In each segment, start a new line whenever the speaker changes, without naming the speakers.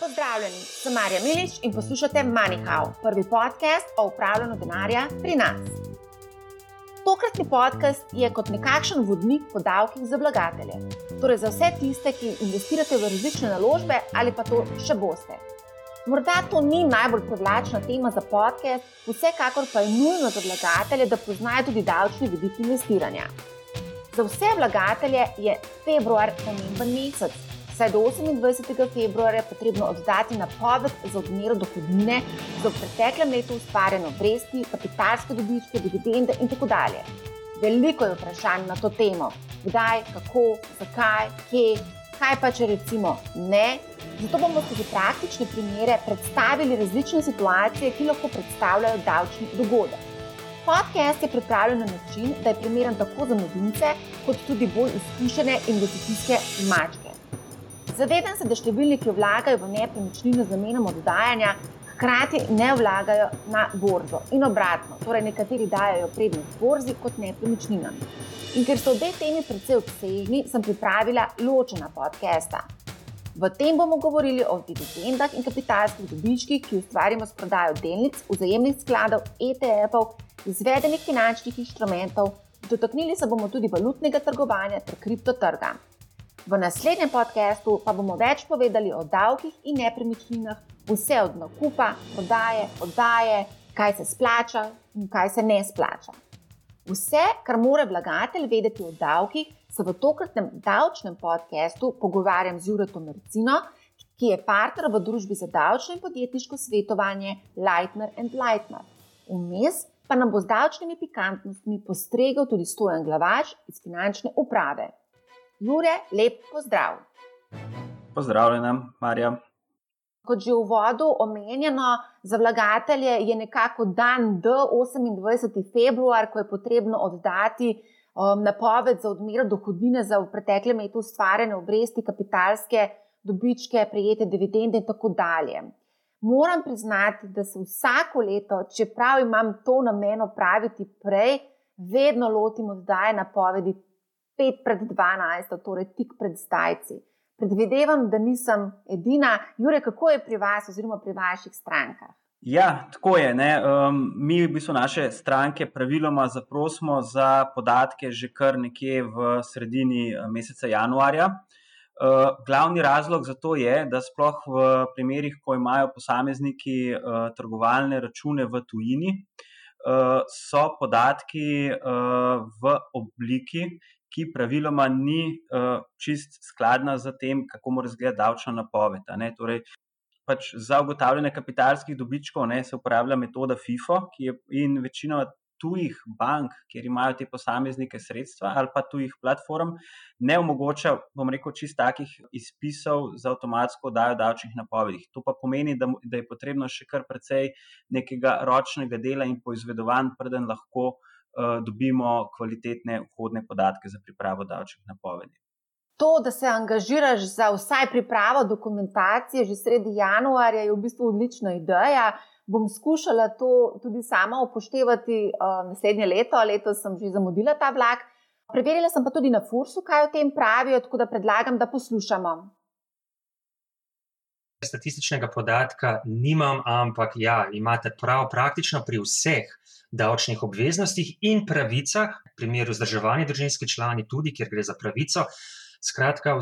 Pozdravljeni, sem Marja Milič in poslušate MoneyHow, prvi podcast o upravljanju denarja pri nas. Tokratni podcast je kot nekakšen vodnik po davkih za vlagatelje, torej za vse tiste, ki investirate v različne naložbe ali pa to še boste. Morda to ni najbolj privlačna tema za podcast, vsekakor pa je nujno za vlagatelje, da poznajo tudi davčni vidik investiranja. Za vse vlagatelje je februar pomemben mesec, saj do 28. februarja potrebno oddati napoved za odmero dohodnine za v preteklem letu ustvarjene obresti, kapitalske dobičke, dividende in tako dalje. Veliko je vprašanj na to temo, kdaj, kako, zakaj, kje, kaj pa če recimo ne. Zato bomo skozi praktične primere predstavili različne situacije, ki lahko predstavljajo davčni dogodek. Podcast je pripravljen na način, da je primeren tako za novince, kot tudi bolj izkušene investicijske mačke. Zavedam se, da številni, ki vlagajo v nepremičnino z namenom oddajanja, hkrati ne vlagajo na borzo in obratno. Torej, nekateri dajo prednost borzi kot nepremičninam. In ker so obe temi precej obsežni, sem pripravila ločena podcasta. V tem bomo govorili o dividendah in kapitalskih dobičkih, ki ustvarjamo s prodajo delnic, vzajemnih skladov, ETF-ov, izvedenih finančnih inštrumentov, dotaknili se bomo tudi valutnega trgovanja ter kriptotrga. V naslednjem podkastu pa bomo več povedali o davkih in nepremičninah, vse od nakupa, prodaje, oddaje, kaj se splača in kaj se ne splača. Vse, kar mora vlagatelj vedeti o davkih, se v tokratnem davčnem podkastu pogovarjam z Juretom Mercino, ki je partner v družbi za davčno in podjetniško svetovanje Lightner and Lightner. Vmes pa nam bo z davčnimi pikantnostmi postregel tudi stojen glavač iz finančne uprave. Jure, lep pozdrav.
Pozdravljena, Marja.
Kot že v vodu omenjeno, za vlagatelje je nekako dan do 28. februar, ko je potrebno oddati um, napoved za odmero dohodnine za v preteklem letu ustvarjene obresti, kapitalske dobičke, prejete dividende in tako dalje. Moram priznati, da se vsako leto, čeprav imam to namen opraviti prej, vedno lotim oddaje napovedi pet pred 12, torej tik pred zdajci. Predvidevam, da nisem edina. Jure, kako je pri vas, oziroma pri vaših strankah?
Ja, tako je. Um, mi, v bistvu, naše stranke praviloma zaprosimo za podatke že kar nekje v sredini eh, meseca januarja. Uh, glavni razlog za to je, da sploh v primerih, ko imajo posamezniki uh, trgovalne račune v tujini, uh, so podatki uh, v obliki, ki praviloma ni uh, čist skladna z tem, kako mora izgledati davčna napoved. Torej, pač za ugotavljanje kapitalskih dobičkov ne, se uporablja metoda FIFO, je in večino tujih bank, kjer imajo te posameznike sredstva ali pa tujih platform, ne omogoča, bom rekel, čist takih izpisov za avtomatsko oddajo davčnih napovedi. To pa pomeni, da, da je potrebno še kar precej nekega ročnega dela in poizvedovanj, preden lahko uh, dobimo kvalitetne vhodne podatke za pripravo davčnih napovedi.
To, da se angažiraš za vsaj pripravo dokumentacije že sredi januarja, je v bistvu odlična ideja. Bom skušala to tudi sama upoštevati uh, naslednje leto, letos sem že zamudila ta vlak. Preverila sem pa tudi na Fursu, kaj o tem pravijo, tako da predlagam, da poslušamo.
Statističnega podatka nimam, ampak ja, imate prav, praktično pri vseh davčnih obveznostih in pravicah, v primeru vzdrževanja družinskih člani, tudi kjer gre za pravico. Skratka,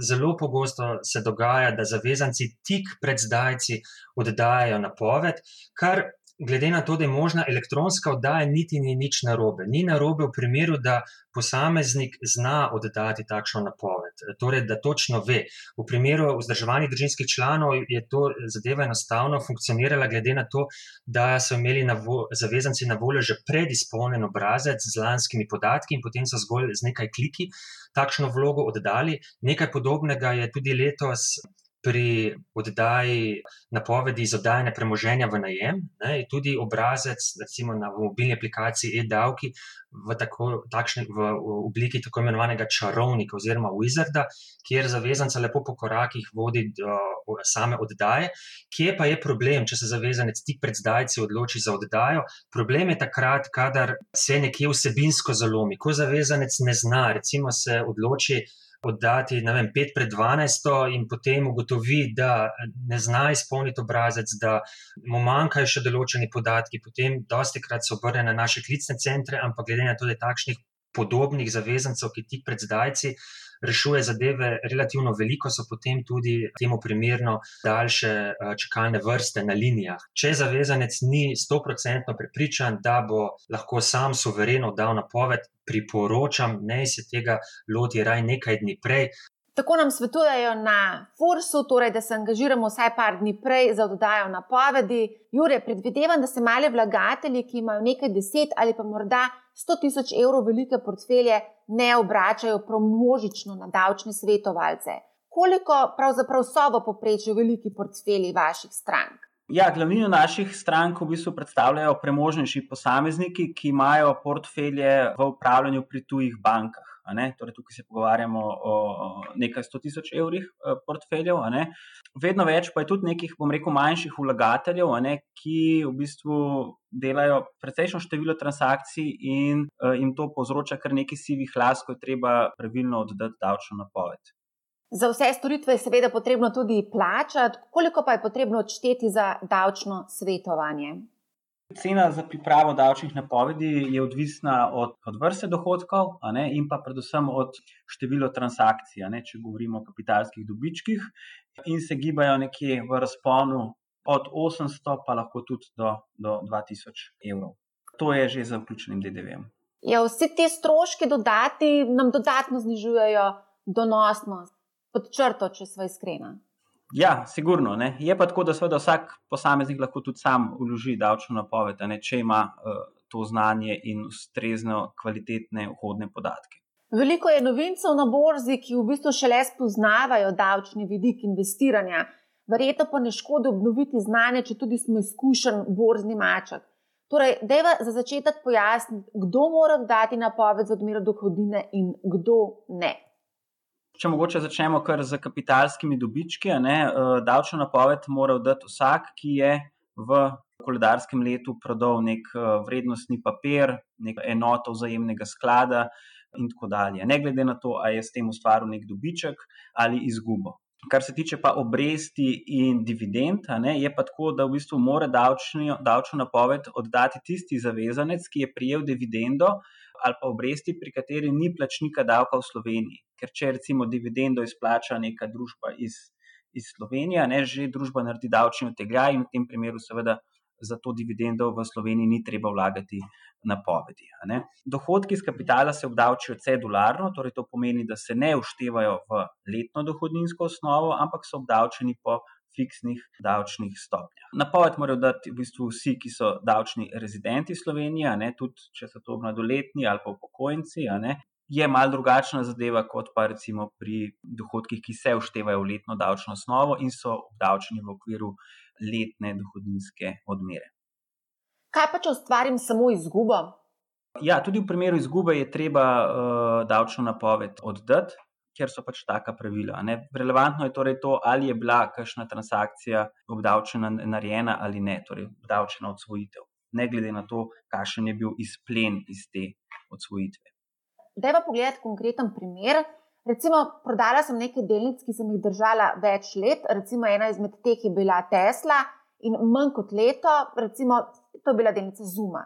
zelo pogosto se dogaja, da zavezanci tik pred zdajci oddajajo napoved, kar glede na to, da je možna elektronska oddaja, niti ni nič narobe. Ni narobe v primeru, da posameznik zna oddati takšno napoved, torej da točno ve. V primeru vzdrževanja družinskih članov je to zadeva enostavno funkcionirala, glede na to, da so imeli na vo, zavezanci na voljo že predizpolnjen obrazec z lanskimi podatki in potem so zgolj z nekaj kliki takšno vlogo oddali. Nekaj podobnega je tudi letos pri oddaji napovedi za oddajanje premoženja v najem, ne, tudi obrazec, recimo na mobilni aplikaciji e-davki, v, tako, takšne, v obliki tako imenovanega čarovnika oziroma wizarda, kjer zavezanca lepo po korakih vodi do same oddaje. Kje pa je problem, če se zavezanec tik pred zdajci odloči za oddajo? Problem je takrat, kadar se nekje vsebinsko zalomi, ko zavezanec ne zna, recimo se odloči oddati, ne vem, pet pred dvanajsto in potem ugotovi, da ne zna izpolniti obrazec, da mu manjkajo še določeni podatki, potem dosti krat se obrne na naše klicne centre, ampak glede na to, da je takšnih podobnih zavezancev, ki tik pred zdajci rešuje zadeve relativno veliko, so potem tudi temu primerno daljše eh, čakalne vrste na linijah. Če zavezanec ni stoprocentno prepričan, da bo lahko sam suvereno dal napoved, priporočam, naj se tega loti raj nekaj dni prej.
Tako nam svetujejo na Fursu, torej, da se angažiramo vsaj par dni prej za oddajo napovedi. Jure, predvidevam, da se mali vlagatelji, ki imajo nekaj deset ali pa morda 100 tisoč evrov velike portfelje, ne obračajo množično na davčne svetovalce. Koliko pravzaprav so v poprečju veliki portfelji vaših strank?
Ja, glavnino naših strank v bistvu predstavljajo premožnejši posamezniki, ki imajo portfelje v upravljanju pri tujih bankah. Torej, tukaj se pogovarjamo o nekaj sto tisoč evrih eh, portfeljev. Vedno več pa je tudi nekih, bom rekel, manjših vlagateljev, ki v bistvu delajo precejšno število transakcij in uh, jim to povzroča kar nekaj sivih las, ko je treba pravilno oddati davčno napoved.
Za vse storitve je seveda potrebno tudi plačati, koliko pa je potrebno odšteti za davčno svetovanje.
Cena za pripravo davčnih napovedi je odvisna od, od vrste dohodkov ne, in pa predvsem od števila transakcij, ne, če govorimo o kapitalskih dobičkih, in se gibajo nekje v razponu od 800 pa lahko tudi do, do 2000 evrov. To je že za vključenim DDV-jem.
Ja, vsi ti stroški dodati nam dodatno znižujejo donosnost, pod črto, če smo iskreni.
Ja, sigurno. Ne. Je pa tako, da vsak posameznik lahko tudi sam uloži davčno napoved, ne, če ima uh, to znanje in ustrezno kvalitetne vhodne podatke.
Veliko je novincev na borzi, ki v bistvu šele spoznavajo davčni vidik investiranja. Verjetno pa ne škodi obnoviti znanje, če tudi smo izkušen borzni maček. Torej, deva za začetek pojasniti, kdo mora dati napoved za odmero dohodine in kdo ne.
Če mogoče začnemo kar z kapitalskimi dobički, ne, eh, davčno napoved mora dati vsak, ki je v koledarskem letu prodal nek eh, vrednostni papir, nek enoto vzajemnega sklada in tako dalje. Ne glede na to, ali je s tem ustvaril nek dobiček ali izgubo. Kar se tiče pa obresti in dividend, ne, je pa tako, da v bistvu mora davčno, davčno napoved oddati tisti zavezanec, ki je prijel dividendo ali pa obresti, pri kateri ni plačnika davka v Sloveniji. Ker če recimo dividendo izplača neka družba iz, iz Slovenije, ne, že družba naredi davčni odtegaj in v tem primeru seveda za to dividendo v Sloveniji ni treba vlagati napovedi. Dohodki iz kapitala se obdavčijo cedularno, torej to pomeni, da se ne uštevajo v letno dohodninsko osnovo, ampak so obdavčeni po fiksnih davčnih stopnjah. Napoved morajo dati v bistvu vsi, ki so davčni rezidenti Slovenije, ne, tudi če so to mladoletni ali pa upokojenci. Je mal drugačna zadeva, kot pa recimo pri dohodkih, ki se uštevajo v letno davčno osnovo in so obdavčeni v okviru letne dohodninske odmere.
Kaj pa, če ustvarim samo izgubo?
Ja, tudi v primeru izgube je treba uh, davčno napoved oddati, ker so pač taka pravila. Ne? Relevantno je torej to, ali je bila kakšna transakcija obdavčena, narejena ali ne, torej obdavčena odsvojitev, ne glede na to, kakšen je bil izplen iz te odsvojitve.
Dajva pogledati konkreten primer. Recimo, prodala sem nekaj delnic, ki sem jih držala več let, recimo ena izmed teh je bila Tesla in manj kot leto, recimo, to je bila delnica Zuma.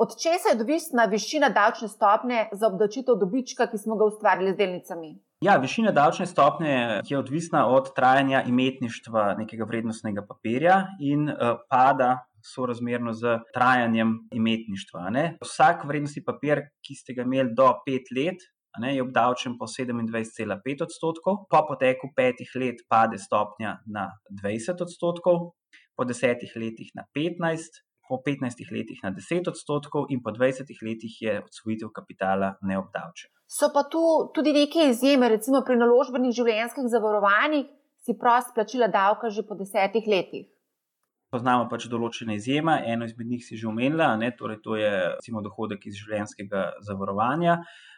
Od česa je odvisna višina davčne stopnje za obdavčitev dobička, ki smo ga ustvarili z delnicami?
Ja, višina davčne stopnje je odvisna od trajanja imetništva nekega vrednostnega papirja in uh, pada sorazmerno z trajanjem imetništva. Ne? Vsak vrednostni papir, ki ste ga imeli do pet let, ne, je obdavčen po 27,5 odstotkov, po poteku petih let pade stopnja na 20 odstotkov, po desetih letih na 15, po 15 letih na 10 odstotkov in po 20 letih je odsvojitev kapitala neobdavčen.
So pa tu tudi neke izjeme, recimo pri naložbenih življenjskih zavarovanjih si prost plačila davka že po desetih letih
poznamo pač določene izjeme, eno izmed njih si že omenila, ne, torej to je recimo dohodek iz življenjskega zavarovanja,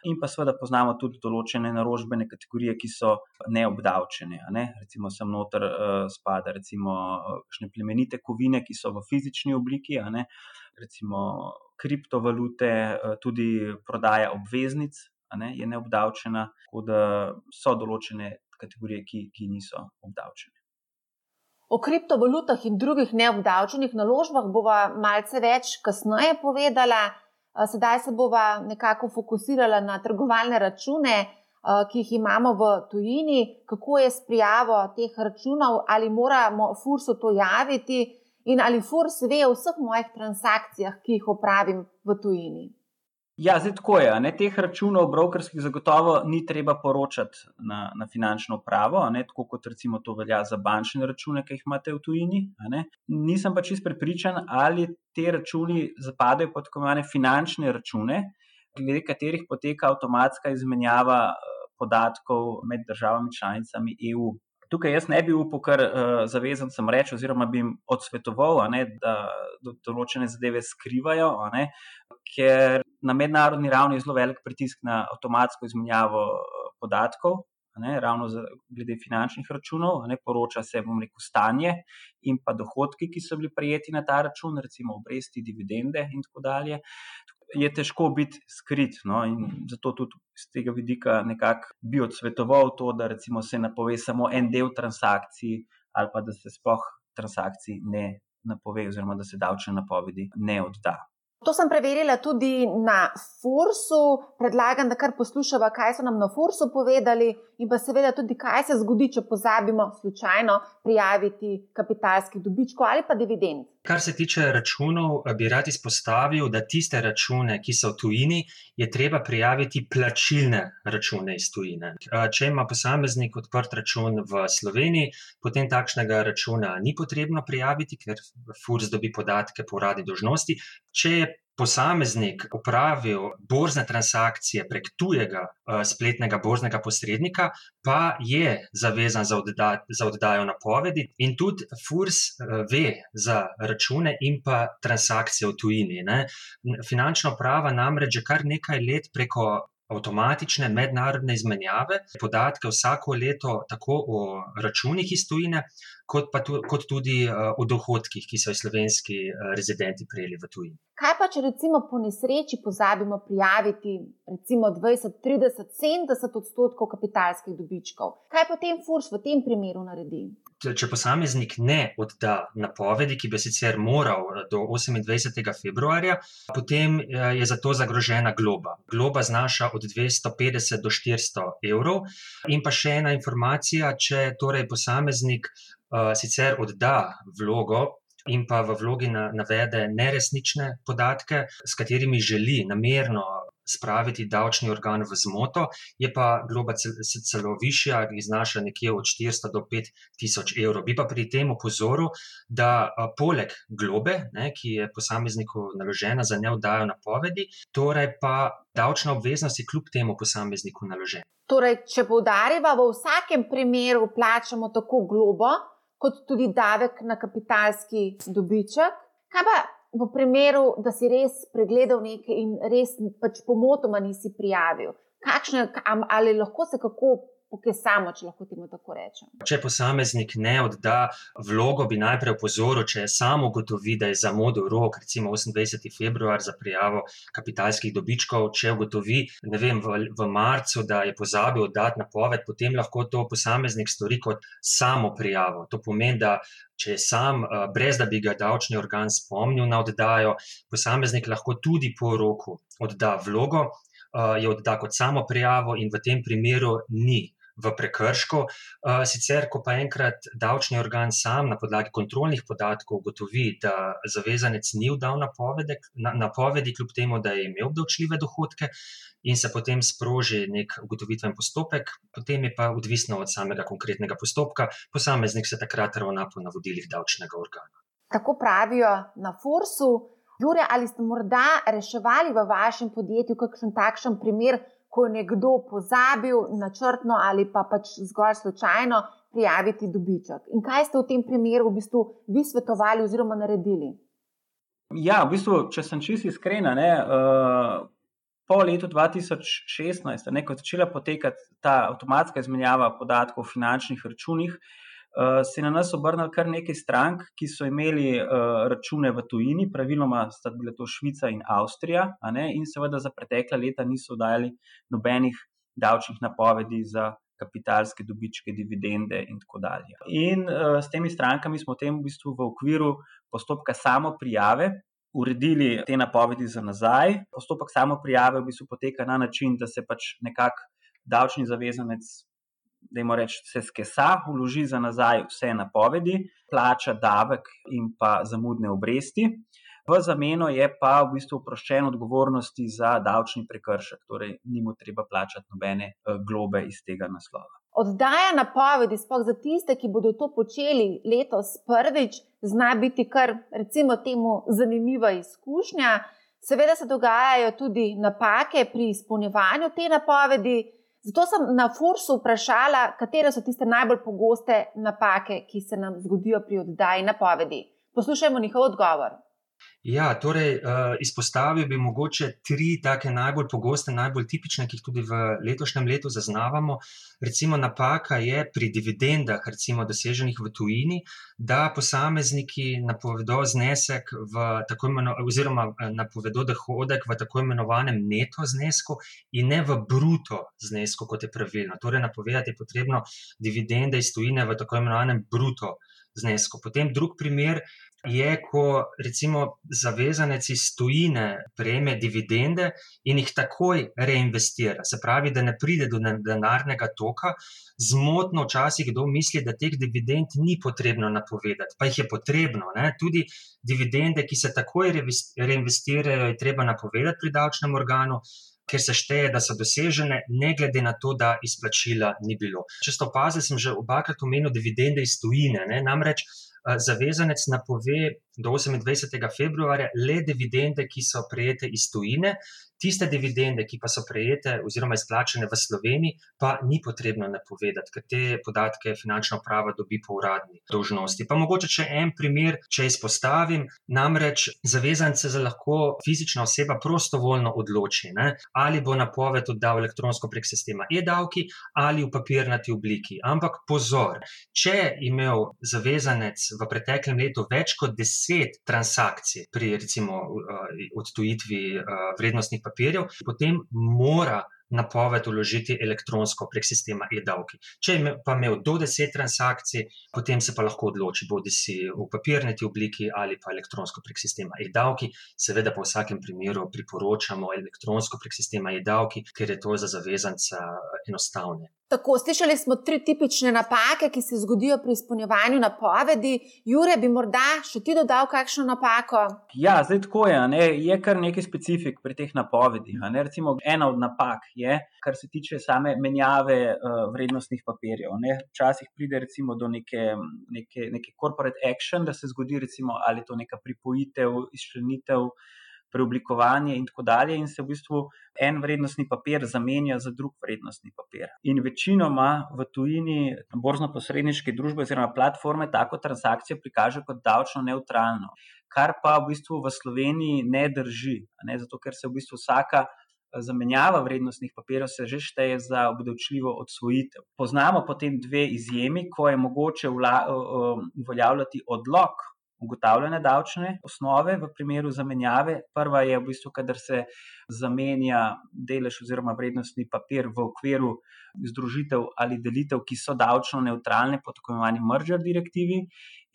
in pa seveda poznamo tudi določene naložbene kategorije, ki so neobdavčene. Ne. Recimo sem noter uh, spada recimo kakšne plemenite kovine, ki so v fizični obliki, ne, recimo kriptovalute, uh, tudi prodaja obveznic. ne, je neobdavčena, tako da so določene kategorije, ki, ki niso obdavčene.
O kriptovalutah in drugih neobdavčenih naložbah bova malce več kasneje povedala. Sedaj se bova nekako fokusirala na trgovalne račune, ki jih imamo v tujini, kako je s prijavo teh računov, ali moramo FURS-u to javiti in ali FURS ve o vseh mojih transakcijah, ki jih opravim v tujini.
Ja, zdaj tako je. Ne, teh računov, brokerskih, zagotovo ni treba poročati na, na finančno upravo, ne, tako kot recimo to velja za bančne račune, ki jih imate v tujini. Nisem pa čest prepričan, ali te računi zapadajo pod tako imenovane finančne račune, glede katerih poteka avtomatska izmenjava eh, podatkov med državami članicami EU. Tukaj jaz ne bi upal, ker uh, zavezan sem reči, oziroma bi jim odsvetoval, ne, da do, določene zadeve skrivajo, ne, ker na mednarodni ravni je zelo velik pritisk na avtomatsko izmenjavo uh, podatkov. Ne, ravno za, glede finančnih računov, ne, poroča se, bom rekel, stanje in pa dohodki, ki so bili prijeti na ta račun, recimo obresti, dividende in tako dalje je težko biti skrit. No? In zato tudi z tega vidika nekako bi odsvetoval to, da recimo se napove samo en del transakcij, ali pa da se sploh transakcij ne napove, oziroma da se davčne napovedi ne odda.
To sem preverila tudi na Fursu. Predlagam, da kar poslušamo, kaj so nam na Fursu povedali, in pa seveda tudi, kaj se zgodi, če pozabimo slučajno prijaviti kapitalskih dobičkov ali pa dividend.
Kar se tiče računov, bi rad izpostavil, da tiste račune, ki so v tujini, je treba prijaviti plačilne račune iz tujine. Če ima posameznik odprt račun v Sloveniji, potem takšnega računa ni potrebno prijaviti, ker Furs dobi podatke po uradni dožnosti. Če je posameznik opravil borzne transakcije prek tujega uh, spletnega borznega posrednika, pa je zavezan za, odda, za oddajo napovedi in tudi FURS uh, ve za račune in pa transakcije v tujini. Ne. Finančna uprava namreč že kar nekaj let preko avtomatične mednarodne izmenjave, podatke vsako leto, tako o računih iz tujine, kot tu, kot tudi uh, o dohodkih, ki so jih slovenski uh, rezidenti prejeli v tujini.
Kaj pa, če recimo po nesreči pozabimo prijaviti recimo 20, 30, 70 odstotkov kapitalskih dobičkov? Kaj potem FURS v tem primeru naredi?
Če posameznik ne odda napovedi, ki bi sicer moral eh, do 28. februarja, potem je za to zagrožena globa. Globa znaša od 250 do 400 evrov. In pa še ena informacija, če torej posameznik uh, sicer odda vlogo in pa v vlogi na, navede neresnične podatke, s katerimi želi namerno spraviti davčni organ v zmoto, je pa globa celo višja, iznaša nekje od 400 do 5000 evrov. Bi pa pri tem upozoril, da poleg globe, ne, ki je posamezniku naložena za neoddajo napovedi, torej pa davčna obveznost je kljub temu posamezniku naložena.
Torej, če poudarjava, v vsakem primeru plačamo tako globo, kot tudi davek na kapitalski dobiček. Kaj pa v primeru, da si res pregledal nekaj in res pač pomotoma nisi prijavil? Kakšne, ali lahko se kako pokesamo, če lahko temu tako rečem.
Če posameznik ne odda vlogo, bi najprej opozoril, če je samo ugotovi, da je zamudil rok, recimo 28. februar za prijavo kapitalskih dobičkov, če ugotovi, ne vem, v, v marcu, da je pozabil oddati napoved, potem lahko to posameznik stori kot samo prijavo. To pomeni, da če je sam, eh, brez da bi ga davčni organ spomnil na oddajo, posameznik lahko tudi po roku odda vlogo. Uh, je odda kot samo prijavo, in v tem primeru ni v prekršku. Eh, sicer, ko pa enkrat davčni organ sam na podlagi kontrolnih podatkov ugotovi, da zavezanec ni vdal napovedi, napovedi, kljub temu, da je imel obdavčljive dohodke, in se potem sproži nek ugotovitven postopek, potem je pa odvisno od samega konkretnega postopka, posameznik se takrat ravna po navodilih davčnega organa.
Tako pravijo na Forsu. Jure, ali ste morda reševali v vašem podjetju kakšen takšen primer, ko je nekdo pozabil načrtno ali pa pač zgolj slučajno prijaviti dobiček. In kaj ste v tem primeru v bistvu vi svetovali oziroma naredili?
Ja, v bistvu, če sem čisto iskrena, ne, uh, po letu 2016, ne, ko je začela potekati ta avtomatska izmenjava podatkov o finančnih računih, uh, se je na nas obrnilo kar nekaj strank, ki so imeli uh, račune v tujini, praviloma sta bile to Švica in Avstrija, in seveda za pretekla leta niso dajali nobenih davčnih napovedi za kapitalske dobičke, dividende in tako dalje. In uh, s temi strankami smo tem v bistvu v okviru postopka samo prijave. Uredili te napovedi za nazaj. Postopek samo prijave v bistvu poteka na način, da se pač nekako davčni zavezanec da jim reče, se skesa, vloži za nazaj vse napovedi, plača davek in pa zamudne obresti. V zameno je pa v bistvu oproščen odgovornosti za davčni prekršek, torej ni mu treba plačati nobene eh, globe iz tega naslova.
Oddaja napovedi, sploh za tiste, ki bodo to počeli letos prvič, zna biti kar, recimo, temu zanimiva izkušnja. Seveda se dogajajo tudi napake pri izpolnjevanju te napovedi, Zato sem na Fursu vprašala, katere so tiste najbolj pogoste napake, ki se nam zgodijo pri oddaji napovedi. Poslušajmo njihov odgovor.
Ja, torej, uh, izpostavil bi mogoče tri take najbolj pogoste, najbolj tipične, ki jih tudi v letošnjem letu zaznavamo. Recimo, napaka je pri dividendah, recimo doseženih v tujini, da posamezniki napovedo znesek v tako imenovanem, oziroma eh, napovedo dohodek v tako imenovanem neto znesku in ne v bruto znesku, kot je pravilno. Torej, napovedati je potrebno dividende iz tujine v tako imenovanem bruto znesku. Potem drug primer je, ko recimo zavezanec iz tujine prejme dividende in jih takoj reinvestira. Se pravi, da ne pride do denarnega toka, zmotno včasih kdo misli, da teh dividend ni potrebno napovedati, pa jih je potrebno. Ne? Tudi dividende, ki se takoj reinvestirajo, je treba napovedati pri davčnem organu. Ker se šteje, da so dosežene, ne glede na to, da izplačila ni bilo. Če ste opazili, sem že obakrat omenil dividende iz tujine. Ne? Namreč zavezanec napove do 28. februarja le dividende, ki so prejete iz tujine, tiste dividende, ki pa so prejete oziroma izplačene v Sloveniji, pa ni potrebno napovedati, ker te podatke finančna uprava dobi po uradni dožnosti. Pa mogoče še en primer, če izpostavim, namreč zavezanec se lahko fizična oseba prostovoljno odloči, ne, ali bo napoved oddal elektronsko prek sistema e-davki ali v papirnati obliki. Ampak pozor, če je imel zavezanec v preteklem letu več kot deset transakcij pri recimo uh, odtujitvi uh, vrednostnih papirjev, potem mora napoved uložiti elektronsko prek sistema e-davki. Če je pa imel do deset transakcij, potem se pa lahko odloči, bodi si v papirnati obliki ali pa elektronsko prek sistema e-davki. Seveda pa v vsakem primeru priporočamo elektronsko prek sistema e-davki, ker je to za zavezanca enostavne.
Tako, slišali smo tri tipične napake, ki se zgodijo pri izpolnjevanju napovedi. Jure, bi morda še ti dodal kakšno napako?
Ja, zdaj tako je. Ne, je kar nekaj specifik pri teh napovedih. Recimo, ena od napak je, kar se tiče same menjave uh, vrednostnih papirjev. Ne. Včasih pride do neke, neke, neke corporate action, da se zgodi, recimo, ali to neka pripojitev, izčlenitev preoblikovanje in tako dalje, in se v bistvu en vrednostni papir zamenja za drug vrednostni papir. In večinoma v tujini borzno-posredniške družbe oziroma platforme tako transakcijo prikažejo kot davčno neutralno, kar pa v bistvu v Sloveniji ne drži, ne? zato ker se v bistvu vsaka. Zamenjava vrednostnih papirjev se že šteje za obdavčljivo odsvojitev. Poznamo potem dve izjemi, ko je mogoče uveljavljati odlog ugotavljanja davčne osnove v primeru zamenjave. Prva je v bistvu, kadar se zamenja delež oziroma vrednostni papir v okviru združitev ali delitev, ki so davčno neutralne po tako imenovani merger direktivi.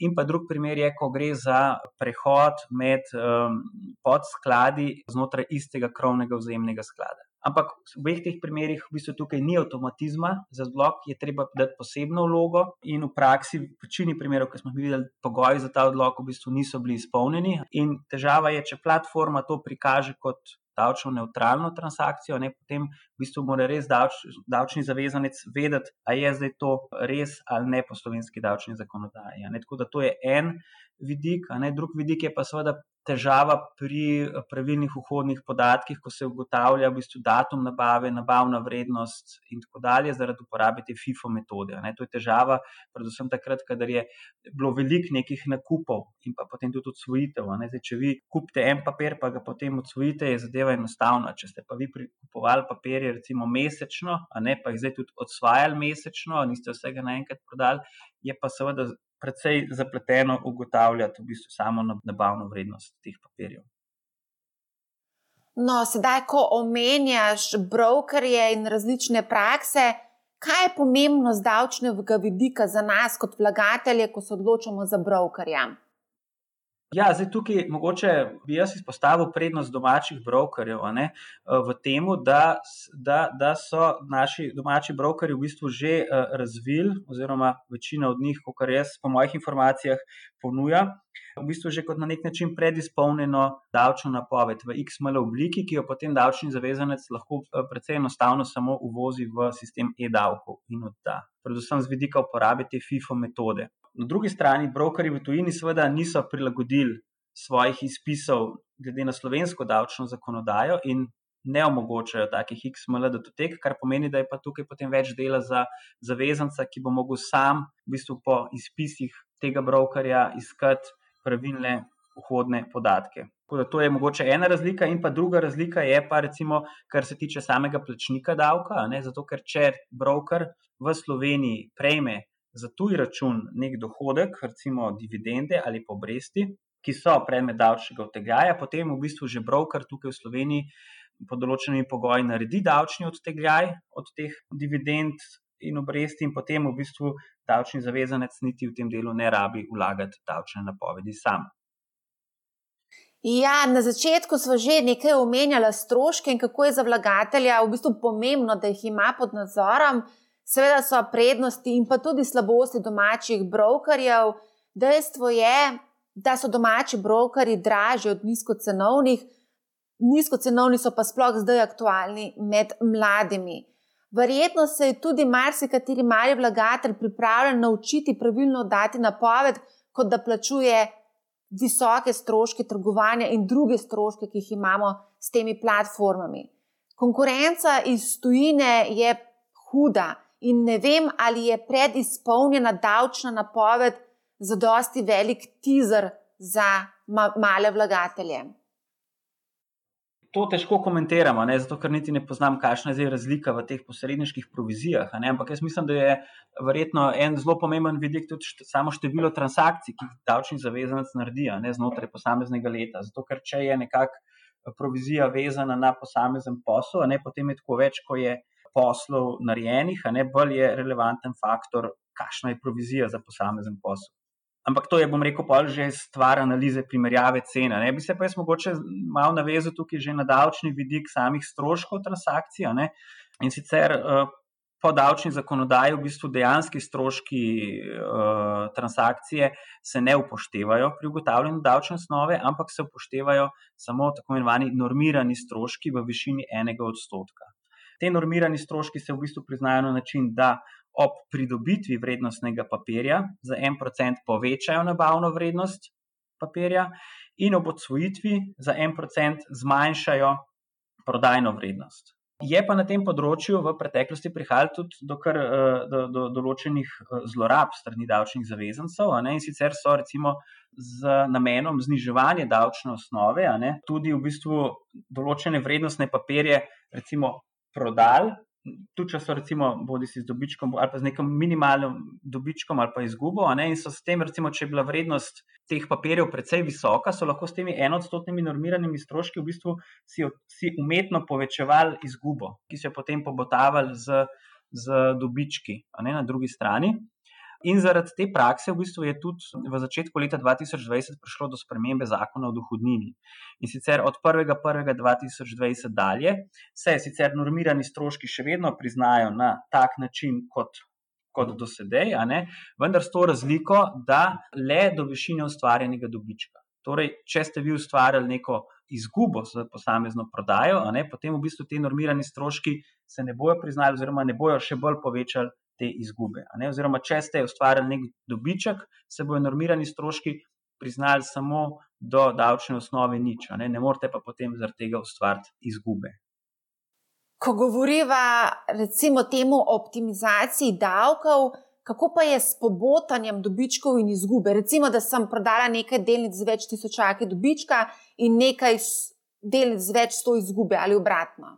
In pa drug primer je, ko gre za prehod med um, podskladi znotraj istega krovnega vzajemnega sklada. Ampak v obeh teh primerih v bistvu tukaj ni avtomatizma, za odlog je treba dati posebno vlogo, in v praksi, v večini primerov, ki smo videli, pogoji za ta odlog v bistvu niso bili izpolnjeni. In težava je, če platforma to prikaže kot davčno neutralno transakcijo, ne, potem v bistvu mora res davč, davčni zavezanec vedeti, ali je zdaj to res ali ne po slovenski davčni zakonodaji. Ne. Tako da to je en vidik, a ne drug vidik je pa seveda težava pri eh, pravilnih vhodnih podatkih, ko se ugotavlja v bistvu datum nabave, nabavna vrednost in tako dalje, zaradi uporabe te FIFO metode. Ne. To je težava, predvsem takrat, kadar je bilo veliko nekih nakupov in pa potem tudi odsvojitev. Če vi kupite en papir, pa ga potem odsvojite, je zadeva enostavna. Če ste pa vi kupovali papirje, recimo mesečno, a ne pa jih zdaj tudi odsvajali mesečno, niste vsega naenkrat prodali, je pa seveda precej zapleteno ugotavljati v bistvu samo nabavno vrednost teh papirjev.
No, sedaj, ko omenjaš brokerje in različne prakse, kaj je pomembno z davčnega vidika za nas, kot vlagatelje, ko se odločamo za brokerja?
Ja, zdaj tukaj mogoče bi jaz izpostavil prednost domačih brokerjev ne, v tem, da, da, da so naši domači brokerji v bistvu že razvili, oziroma večina od njih, kot jaz, po mojih informacijah, ponuja, v bistvu že kot na nek način predizpolnjeno davčno napoved v XML obliki, ki jo potem davčni zavezanec lahko precej enostavno samo uvozi v sistem e-davkov in odda, predvsem z vidika uporabe te FIFO metode. Na drugi strani, brokeri v tujini seveda niso prilagodili svojih izpisov glede na slovensko davčno zakonodajo in ne omogočajo takih XML datotek, kar pomeni, da je pa tukaj potem več dela za zavezanca, ki bo mogel sam v bistvu po izpisih tega brokerja iskati pravilne vhodne podatke. To je mogoče ena razlika, in pa druga razlika je pa, recimo, kar se tiče samega plačnika davka. Ne, zato, ker če broker v Sloveniji prejme za tuj račun nek dohodek, recimo dividende ali pa obresti, ki so predmet davčnega odtegljaja, potem v bistvu že broker tukaj v Sloveniji pod določenimi pogoji naredi davčni odtegljaj od teh dividend in obresti, in potem v bistvu davčni zavezanec niti v tem delu ne rabi vlagati davčne napovedi sam.
Ja, na začetku smo že nekaj omenjali stroške in kako je za vlagatelja v bistvu pomembno, da jih ima pod nadzorom. Seveda so prednosti in pa tudi slabosti domačih brokerjev. Dejstvo je, da so domači brokeri dražji od nizkocenovnih, nizkocenovni so pa sploh zdaj aktualni med mladimi. Verjetno se je tudi marsikateri mali vlagatelj pripravljen naučiti pravilno dati napoved, kot da plačuje visoke stroške trgovanja in druge stroške, ki jih imamo s temi platformami. Konkurenca iz tujine je huda in ne vem, ali je predizpolnjena davčna napoved za dosti velik teaser za ma male vlagatelje.
To težko komentiramo, ne? zato ker niti ne poznam, kakšna je razlika v teh posredniških provizijah. Ampak jaz mislim, da je verjetno en zelo pomemben vidik tudi št samo število transakcij, ki jih davčni zavezanec naredi ne? znotraj posameznega leta. Zato ker če je nekakšna provizija vezana na posamezen posel, ne? potem je tako več, ko je poslov narejenih, a ne bolj je relevanten faktor, kakšna je provizija za posamezen posel. Ampak to je, bom rekel, pa že stvar analize primerjave cene. Ne bi se pa jaz mogoče malo navezal tukaj že na davčni vidik samih stroškov transakcij. In sicer eh, po davčni zakonodaji v bistvu dejanski stroški uh, transakcije se ne upoštevajo pri ugotavljanju davčne osnove, ampak se upoštevajo samo tako imenovani normirani stroški v višini enega odstotka. Te normirani stroški se v bistvu priznajo na način, da ob pridobitvi vrednostnega papirja za en procent povečajo nabavno vrednost papirja, in ob odsvojitvi za en procent zmanjšajo prodajno vrednost. Je pa na tem področju v preteklosti prihajalo tudi do, kar, eh, do, do določenih eh, zlorab strani davčnih zavezancev. In sicer so recimo z namenom zniževanja davčne osnove tudi v bistvu določene vrednostne papirje, recimo prodali, tudi če so recimo bodi si z dobičkom ali pa z nekim minimalnim dobičkom ali pa izgubo, ne, in so s tem, recimo, če je bila vrednost teh papirjev precej visoka, so lahko s temi enodstotnimi normiranimi stroški v bistvu si, si umetno povečevali izgubo, ki so jo potem pobotavali z, z dobički ne, na drugi strani. In zaradi te prakse v bistvu je tudi v začetku leta 2020 prišlo do spremembe zakona o dohodnini. In sicer od 1.1.2020 dalje se sicer normirani stroški še vedno priznajo na tak način kot. Kot do sedaj, vendar s to razliko, da le do višine ustvarjenega dobička. Torej, če ste vi ustvarjali neko izgubo za posamezno prodajo, ne, potem v bistvu ti normirani stroški se ne bojo priznali, oziroma ne bojo še bolj povečali te izgube. Oziroma, če ste ustvarjali nek dobiček, se bodo normirani stroški priznali samo do davčne osnove nič, ne? ne morete pa potem zaradi tega ustvariti izgube.
Ko govoriva recimo temu optimizaciji davkov, kako pa je s pobotanjem dobičkov in izgube? Recimo, da sem prodala nekaj delnic z več tisočaki dobička in nekaj delnic z več sto izgube ali obratno.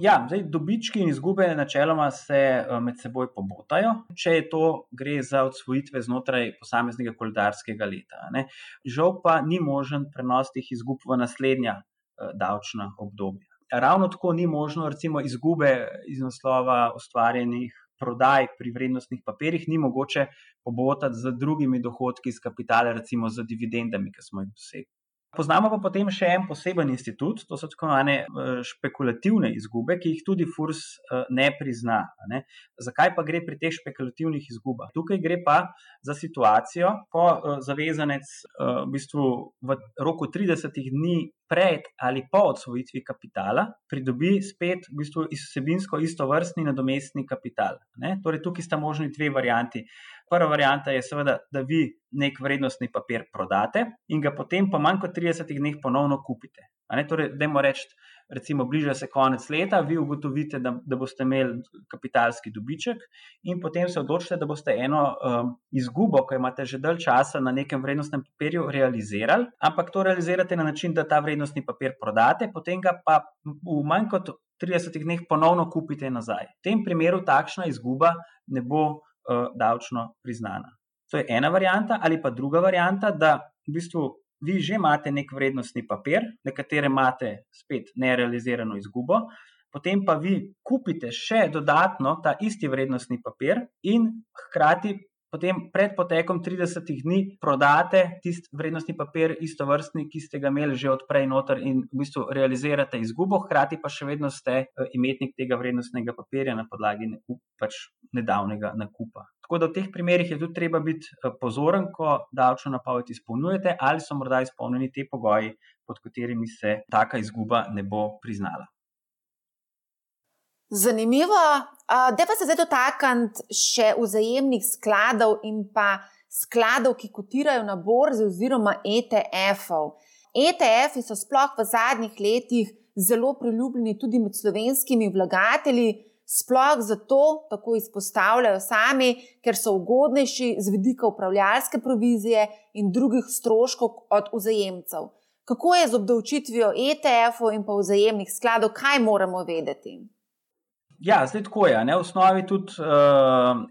Ja, zdaj, dobički in izgube načeloma se eh, med seboj pobotajo, če je to gre za odsvojitve znotraj posameznega koledarskega leta. Ne. Žal pa ni možen prenos teh izgub v naslednja eh, davčna obdobja. Ravno tako ni možno, recimo, izgube iz naslova ustvarjenih prodaj pri vrednostnih papirjih, ni mogoče pobotati z drugimi dohodki iz kapitala, recimo z dividendami, ki smo jih dosegli. Poznamo pa potem še en poseben institut, to so tako imenovane eh, špekulativne izgube, ki jih tudi FURS eh, ne prizna. Ne? Zakaj pa gre pri teh špekulativnih izgubah? Tukaj gre pa za situacijo, ko eh, zavezanec v bistvu v roku 30 dni pred ali po odsvojitvi kapitala pridobi spet v bistvu vsebinsko isto vrstni nadomestni kapital. Ne? Torej, tukaj sta možni dve varianti. Prva varianta je seveda, da vi nek vrednostni papir prodate in ga potem po manj kot 30 dneh ponovno kupite. Torej, dajmo reči, recimo, bliža se konec leta, vi ugotovite, da, da boste imeli kapitalski dobiček in potem se odločite, da boste eno um, izgubo, ki imate že dalj časa na nekem vrednostnem papirju, realizirali, ampak to realizirate na način, da ta vrednostni papir prodate, potem ga pa v manj kot 30 dneh ponovno kupite nazaj. V tem primeru takšna izguba ne bo uh, davčno priznana. To je ena varianta, ali pa druga varianta, da v bistvu vi že imate nek vrednostni papir, na katerem imate spet nerealizirano izgubo, potem pa vi kupite še dodatno ta isti vrednostni papir in hkrati potem pred potekom 30 dni prodate tisti vrednostni papir, isto vrstni, ki ste ga imeli že odprej noter in v bistvu realizirate izgubo, hkrati pa še vedno ste eh, imetnik tega vrednostnega papirja na podlagi nekup, pač nedavnega nakupa. Tako da v teh primerih je tudi treba biti eh, pozoren, ko davčno napoved izpolnjujete, ali so morda izpolnjeni te pogoji, pod katerimi se taka izguba ne bo priznala.
Zanimivo. Da pa se zdaj dotakniti še vzajemnih skladov in pa skladov, ki kotirajo na borzi oziroma ETF-ov. ETF-i so sploh v zadnjih letih zelo priljubljeni tudi med slovenskimi vlagatelji, sploh zato tako izpostavljajo sami, ker so ugodnejši z vidika upravljalske provizije in drugih stroškov od vzajemcev. Kako je z obdavčitvijo ETF-ov in pa vzajemnih skladov, kaj moramo vedeti?
Ja, zdaj tako je. Ne? V osnovi tudi uh,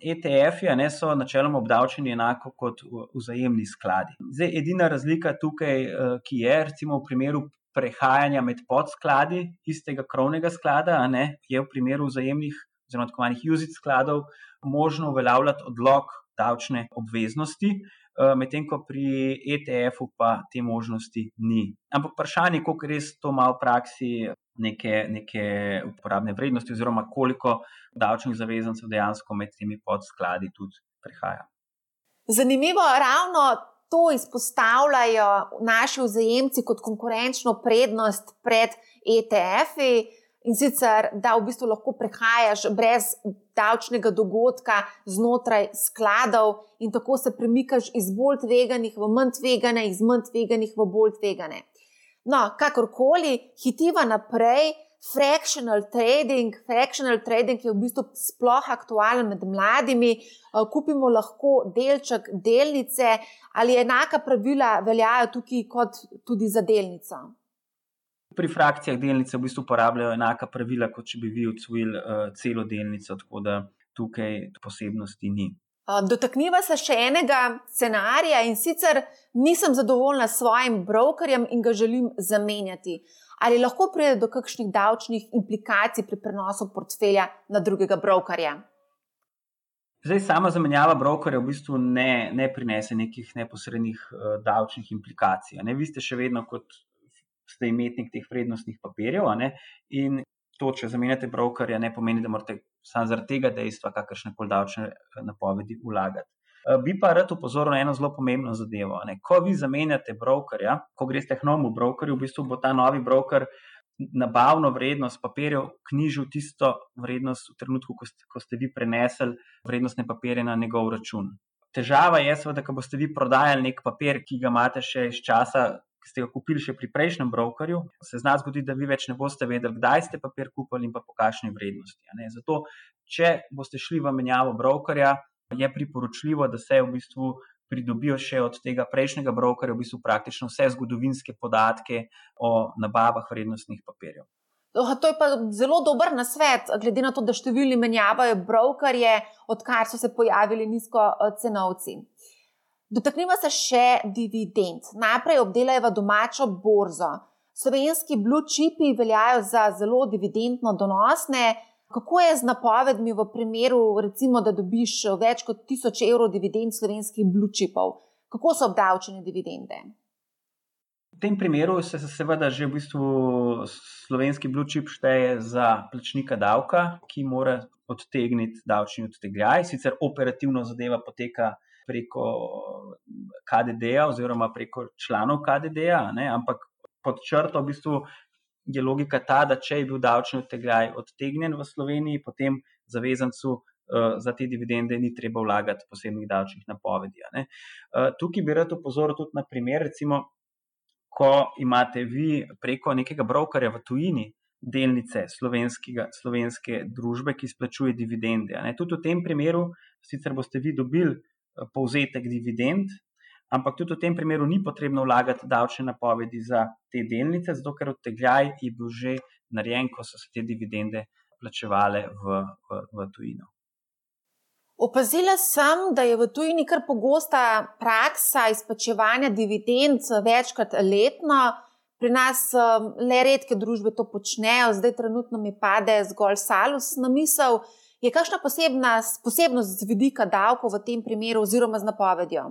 eh, ETF-ji so načeloma obdavčeni enako kot vzajemni skladi. Zdaj, edina razlika tukaj, uh, ki je, recimo v primeru prehajanja med podskladi istega krovnega sklada, ne, je v primeru vzajemnih, oziroma tako imenovanih UZIT skladov, možno uveljavljati odlog davčne obveznosti. Uh, Medtem ko pri ETF-u pa te možnosti ni. Ampak vprašanje, kako res to ima v praksi neke, neke uporabne vrednosti, oziroma koliko davčnih zavezancev dejansko med temi podskladi tudi prihaja.
Zanimivo, ravno to izpostavljajo naši vzajemci kot konkurenčno prednost pred ETF-i. In sicer, da v bistvu lahko prehajaš brez davčnega dogodka znotraj skladov, in tako se premikaš iz bolj tveganih v manj tvegane, iz manj tveganih v bolj tvegane. No, kakorkoli, hitiva naprej. Fractional trading, fractional trading je v bistvu sploh aktualen med mladimi. Eh, kupimo lahko delček delnice, ali enaka pravila veljajo tukaj kot tudi za delnico.
Pri frakcijah delnice v bistvu uporabljajo enaka pravila, kot če bi vi odsvojili uh, celo delnico, tako da tukaj posebnosti ni.
Dotakniva se še enega scenarija in sicer nisem zadovoljna s svojim brokerjem in ga želim zamenjati. Ali lahko pride do kakšnih davčnih implikacij pri prenosu portfelja na drugega brokerja?
Zdaj, sama zamenjava brokerja v bistvu ne, ne prinese nekih neposrednih uh, davčnih implikacij. Ne? Vi ste še vedno kot ste imetnik teh vrednostnih papirjev in to, če zamenjate brokerja, ne pomeni, da morate samo zaradi tega dejstva kakršne koli davčne eh, napovedi vlagati. Eh, bi pa rad upozoril na eno zelo pomembno zadevo. Ne. Ko vi zamenjate brokerja, ko greste k novemu brokerju, v bistvu bo ta novi broker nabavno vrednost papirjev knjižil tisto vrednost v trenutku, ko ste, ko ste vi prenesli vrednostne papirje na njegov račun. težava je, seveda, da boste vi prodajali nek papir, ki ga imate še iz časa, ki ste ga kupili še pri prejšnjem brokerju, se zna zgoditi, da vi več ne boste vedeli, kdaj ste papir kupili in pa po kakšni vrednosti. Zato, če boste šli v menjavo brokerja, je priporočljivo, da se v bistvu pridobijo še od tega prejšnjega brokerja v bistvu praktično vse zgodovinske podatke o nabavah vrednostnih papirjev.
To je pa zelo dober nasvet, glede na to, da številni menjavajo brokerje, odkar so se pojavili nizko cenovci. Dotaknimo se še dividend. Najprej obdelajmo domačo borzo. Slovenski blue chipi veljajo za zelo dividendno donosne. Kako je z napovedmi v primeru, recimo, da dobiš več kot 1000 evrov dividend slovenskih blue chipov? Kako so obdavčene dividende?
tem primeru se seveda že v bistvu slovenski blue chip šteje za plačnika davka, ki mora odtegniti davčni odtegljaj. Sicer operativno zadeva poteka preko KDD-ja oziroma preko članov KDD-ja, ampak pod črto v bistvu je logika ta, da če je bil davčni odtegljaj odtegnjen v Sloveniji, potem zavezancu. Za te dividende ni treba vlagati posebnih davčnih napovedi. Tukaj bi rad opozoril tudi na primer, recimo, ko imate vi preko nekega brokerja v tujini delnice slovenske družbe, ki izplačuje dividende. Tudi v tem primeru, sicer boste vi dobili eh, povzetek dividend, ampak tudi v tem primeru ni potrebno vlagati davčne napovedi za te delnice, zato ker odtegljaj je bil že narejen, ko so se te dividende plačevale v, v, v tujino.
Opazila sem, da je v tujini kar pogosta praksa izplačevanja dividend večkrat letno. Pri nas um, le redke družbe to počnejo, zdaj trenutno mi pade zgolj salus na misel. Je kakšna posebna, posebnost z vidika davkov v tem primeru oziroma z napovedjo?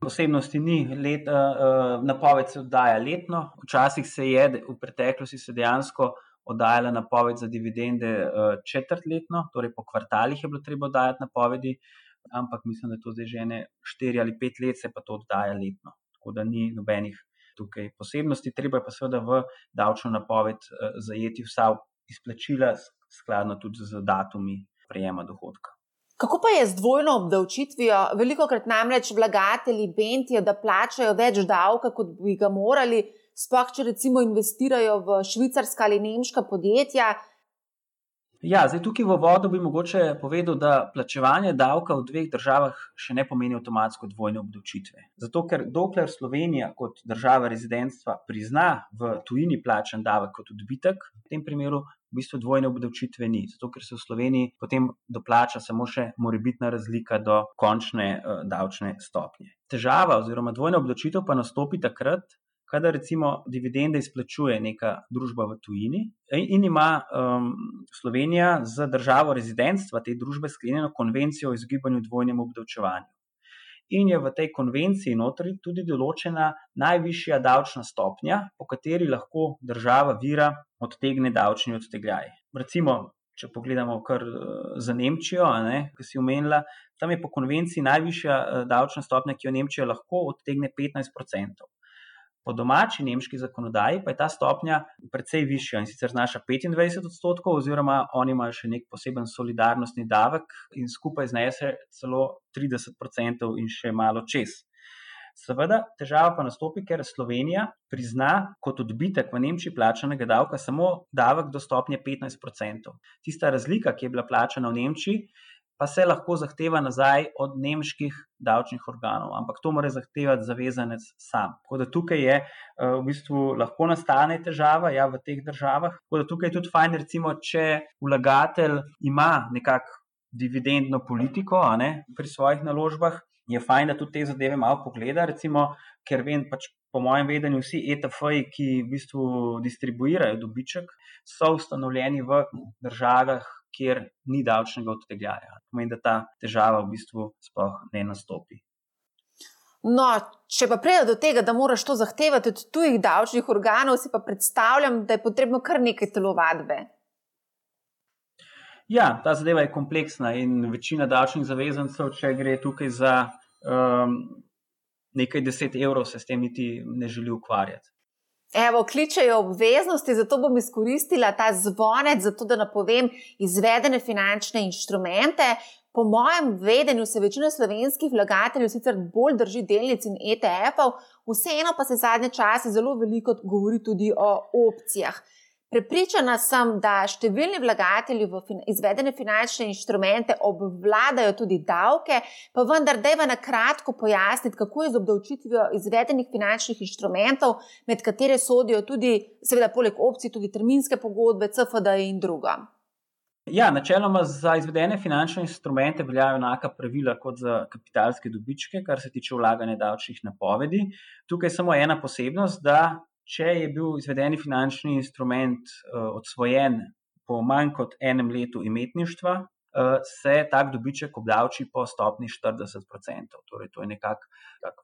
Posebnosti ni, Let, uh, napoved se oddaja letno, včasih se je, v preteklosti se dejansko oddajala napoved za dividende eh, četrtletno, torej po kvartalih je bilo treba oddajati napovedi, ampak mislim, da je to zdaj že ne štiri ali pet let, se pa to oddaja letno. Tako da ni nobenih tukaj posebnosti. Treba je pa seveda v davčno napoved eh, zajeti vsa izplačila, skladno tudi z datumi prejema dohodka.
Kako pa je z dvojno obdavčitvijo? Veliko krat namreč vlagatelji bentijo, da plačajo več davka, kot bi ga morali, sploh če recimo investirajo v švicarska ali nemška podjetja.
Ja, zdaj tukaj v vodu bi mogoče povedal, da plačevanje davka v dveh državah še ne pomeni avtomatsko dvojne obdavčitve. Zato, ker dokler Slovenija kot država rezidentstva prizna v tujini plačen davek kot odbitek, v tem primeru v bistvu dvojne obdavčitve ni. Zato, ker se v Sloveniji potem doplača samo še morebitna razlika do končne uh, davčne stopnje. Težava oziroma dvojna obdavčitev pa nastopi takrat, kadar recimo dividende izplačuje neka družba v tujini in ima um, Slovenija z državo rezidentstva te družbe sklenjeno konvencijo o izogibanju dvojnemu obdavčevanju. In je v tej konvenciji notri tudi določena najvišja davčna stopnja, po kateri lahko država vira odtegne davčni odtegljaj. Recimo, če pogledamo kar uh, za Nemčijo, ne, ki si omenila, tam je po konvenciji najvišja uh, davčna stopnja, ki jo Nemčija lahko odtegne 15 odstotkov. Po domači nemški zakonodaji pa je ta stopnja precej višja in sicer znaša 25 odstotkov, oziroma oni imajo še nek poseben solidarnostni davek in skupaj znese celo 30 odstotkov in še malo čez. Seveda, težava pa nastopi, ker Slovenija prizna kot odbitek v Nemčiji plačanega davka samo davek do stopnje 15 odstotkov. Tista razlika, ki je bila plačana v Nemčiji, pa se lahko zahteva nazaj od nemških davčnih organov, ampak to mora zahtevati zavezanec sam. Tako da tukaj je eh, v bistvu lahko nastane težava ja, v teh državah. Tako da tukaj je tudi fajn, recimo, če vlagatelj ima nekakšno dividendno politiko ne, pri svojih naložbah, je fajn, da tudi te zadeve malo pogleda, recimo, ker vem, pač po mojem vedenju, vsi ETF-ji, ki v bistvu distribuirajo dobiček, so ustanovljeni v državah, kjer ni davčnega odtegljaja. Pomeni, da ta težava v bistvu sploh ne nastopi.
No, če pa pride do tega, da moraš to zahtevati od tujih davčnih organov, si pa predstavljam, da je potrebno kar nekaj telovadbe.
Ja, ta zadeva je kompleksna in večina davčnih zavezancev, če gre tukaj za um, nekaj deset evrov, se s tem niti ne želi ukvarjati.
Evo, kličejo obveznosti, zato bom izkoristila ta zvonec, zato da napovem izvedene finančne inštrumente. Po mojem vedenju se večina slovenskih vlagateljev sicer bolj drži delnic in ETF-ov, vseeno pa se zadnje čase zelo veliko govori tudi o opcijah. Prepričana sem, da številni vlagatelji v izvedene finančne inštrumente obvladajo tudi davke, pa vendar, da je na kratko pojasniti, kako je z obdavčitvijo izvedenih finančnih inštrumentov, med katere sodijo tudi, seveda, poleg opcij, tudi terminske pogodbe, CFD in drugo.
Ja, načeloma za izvedene finančne instrumente veljajo enaka pravila kot za kapitalske dobičke, kar se tiče vlaganja davčnih napovedi. Tukaj je samo ena posebnost, da če je bil izvedeni finančni instrument uh, odsvojen po manj kot enem letu imetništva, uh, se tak dobiček obdavči po stopni 40%. Torej, to je nekako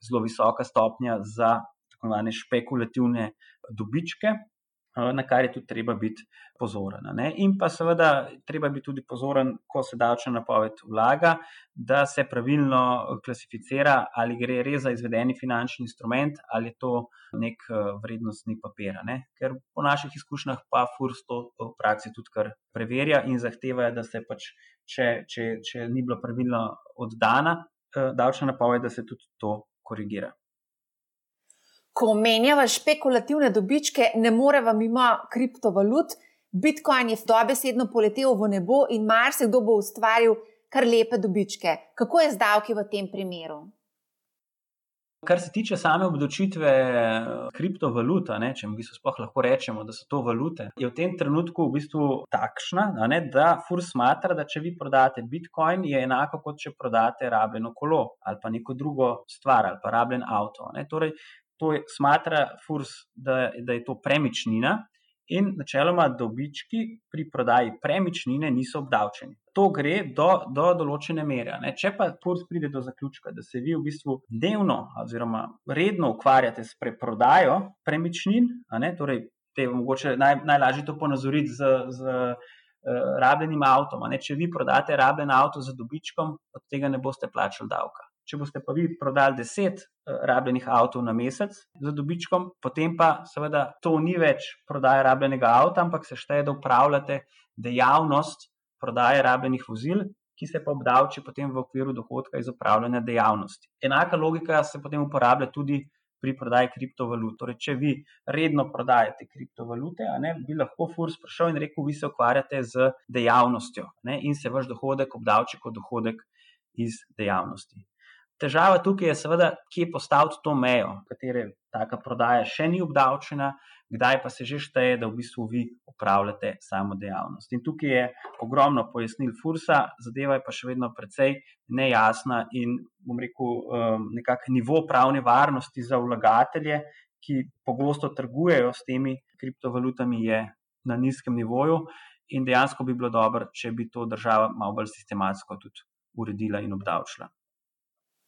zelo visoka stopnja za tako imenovane špekulativne dobičke. Eh, na kar je tudi treba biti pozoren. Ne? In pa seveda treba biti tudi pozoren, ko se davčna napoved vlaga, da se pravilno klasificira, ali gre res za izvedeni finančni instrument ali je to nek eh, vrednostni papir. Ne? Ker po naših izkušnjah pa FURS to v praksi tudi kar preverja in zahteva, da se pač, če, če, če ni bilo pravilno oddana eh, davčna napoved, da se tudi to korigira
ko omenjava špekulativne dobičke, ne moreva mimo kriptovalut. Bitcoin je dobesedno poletel v nebo in marsikdo bo ustvaril kar lepe dobičke. Kako je z davki v tem primeru?
Kar se tiče same obdočitve eh, kriptovalut, ne, če mi sploh lahko rečemo, da so to valute, je v tem trenutku v bistvu takšna, ne, da FURS smatra, da če vi prodate Bitcoin, je enako kot če prodate rabljeno kolo ali pa neko drugo stvar ali pa rabljen avto. Ne. Torej, to je, smatra FURS, da, da je to premičnina in načeloma dobički pri prodaji premičnine niso obdavčeni. To gre do, do določene mere. Ne. Če pa FURS pride do zaključka, da se vi v bistvu dnevno oziroma redno ukvarjate s preprodajo premičnin, ne, torej te je mogoče naj, najlažje to ponazoriti z. z Uh, rabljenim avtom. Ne? Če vi prodate rabljen avto za dobičkom, od tega ne boste plačali davka. Če boste pa vi prodali deset uh, rabljenih avtomobilov na mesec za dobičkom, potem pa seveda to ni več prodaja rabljenega avta, ampak se šteje, da upravljate dejavnost prodaje rabljenih vozil, ki se pa obdavči potem v okviru dohodka iz upravljanja dejavnosti. Enaka logika se potem uporablja tudi pri prodaji kriptovalut. Torej, če vi redno prodajate kriptovalute, ne, bi lahko FURS prišel in rekel, vi se ukvarjate z dejavnostjo ne, in se vaš dohodek obdavči kot dohodek iz dejavnosti. Težava tukaj je, seveda, kje postaviti to mejo, katere taka prodaja še ni obdavčena, kdaj pa se že šteje, da v bistvu vi upravljate samo dejavnost. In tukaj je ogromno pojasnil Fursa, zadeva je pa še vedno precej nejasna in, bom rekel, um, nekakšen nivo pravne varnosti za vlagatelje, ki pogosto trgujejo s temi kriptovalutami, je na nizkem nivoju. In dejansko bi bilo dobro, če bi to država malo bolj sistematsko tudi uredila in obdavčila.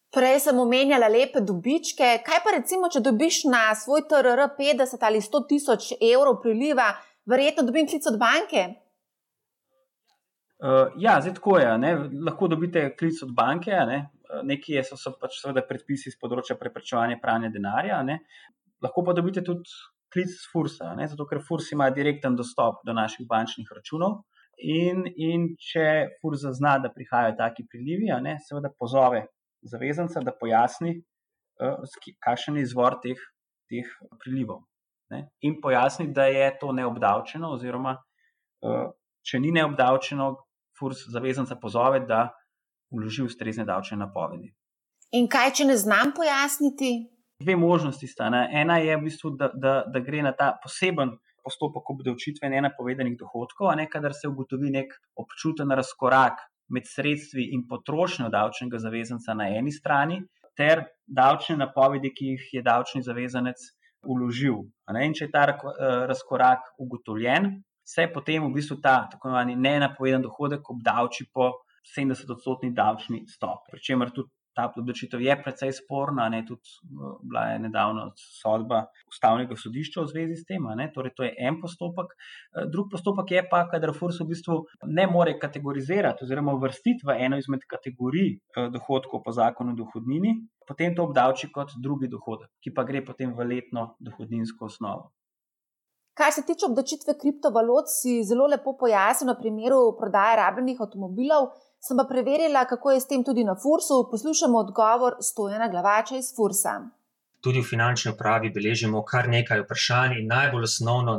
Prej sem omenjala lepe dobičke. Kaj pa recimo, če dobiš na svoj TRR 50 ali 100 tisoč evrov priliva, verjetno dobim klic od banke?
Uh, ja, zdaj tako je. Ne? Lahko dobite klic od banke, ne? nekje so, so pač seveda predpisi z področja preprečevanja pranja denarja. Ne? Lahko pa dobite tudi klic z Fursa, ne? zato ker Furs ima direkten dostop do naših bančnih računov. In, in če Furs zazna, da prihajajo taki prilivi, ne? seveda pozove zavezanca, da pojasni, uh, kakšen je izvor teh, teh prilivov. Ne? In pojasni, da je to neobdavčeno, oziroma uh, če ni neobdavčeno, FURS zavezanca pozove, da vloži ustrezne davčne napovedi.
In kaj, če ne znam pojasniti?
Dve možnosti sta. Ne? Ena je v bistvu, da, da, da gre na ta poseben postopek obdavčitve nenapovedanih dohodkov, a ne kadar se ugotovi nek občuten razkorak med sredstvi in potrošnjo davčnega zavezanca na eni strani, ter davčne napovedi, ki jih je davčni zavezanec uložil. In če je ta eh, razkorak ugotovljen, se potem v bistvu ta tako imenovani nenapovedan dohodek obdavči po 70-odstotni davčni stopni. Pričemer tudi ta odločitev je precej sporna, ne tudi eh, bila je nedavno sodba ustavnega sodišča v zvezi s tem. Torej, to je en postopek. Eh, drug postopek je pa, kadar FURS v bistvu ne more kategorizirati oziroma uvrstiti v eno izmed kategorij eh, dohodkov po zakonu o dohodnini, potem to obdavči kot drugi dohodek, ki pa gre potem v letno dohodninsko osnovo.
Kar se tiče obdavčitve kriptovalut, si zelo lepo pojasnil na primeru prodaje rabljenih avtomobilov. sem pa preverila, kako je s tem tudi na Fursu. Poslušamo odgovor Stojena Glavača iz Fursa.
Tudi v finančni upravi beležimo kar nekaj vprašanj, in najbolj osnovno,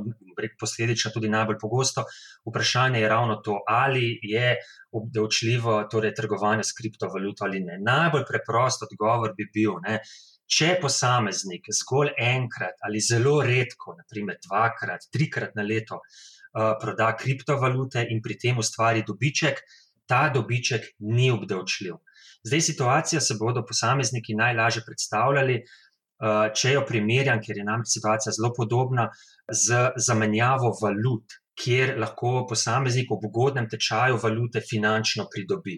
posledično tudi najbolj pogosto vprašanje je ravno to, ali je obdavčljivo torej, trgovanje s kriptovaluto ali ne. Najbolj preprost odgovor bi bil, ne, če posameznik zgolj enkrat ali zelo redko, naprimer dvakrat, trikrat na leto, uh, proda kriptovalute in pri tem ustvari dobiček, ta dobiček ni obdavčljiv. Zdaj, situacija se bodo posamezniki najlažje predstavljali, uh, če jo primerjam, ker je nam situacija zelo podobna z zamenjavo valut, kjer lahko posameznik ob ugodnem tečaju valute finančno pridobi.